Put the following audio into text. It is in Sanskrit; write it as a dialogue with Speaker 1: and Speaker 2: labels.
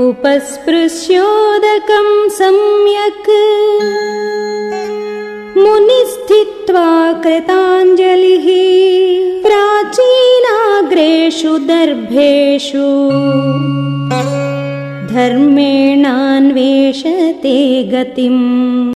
Speaker 1: उपस्पृश्योदकम् सम्यक्। मुनिस्थित्वा कृताञ्जलिः प्राचीनाग्रेषु दर्भेषु। धर्मेणान्वेषते गतिम्।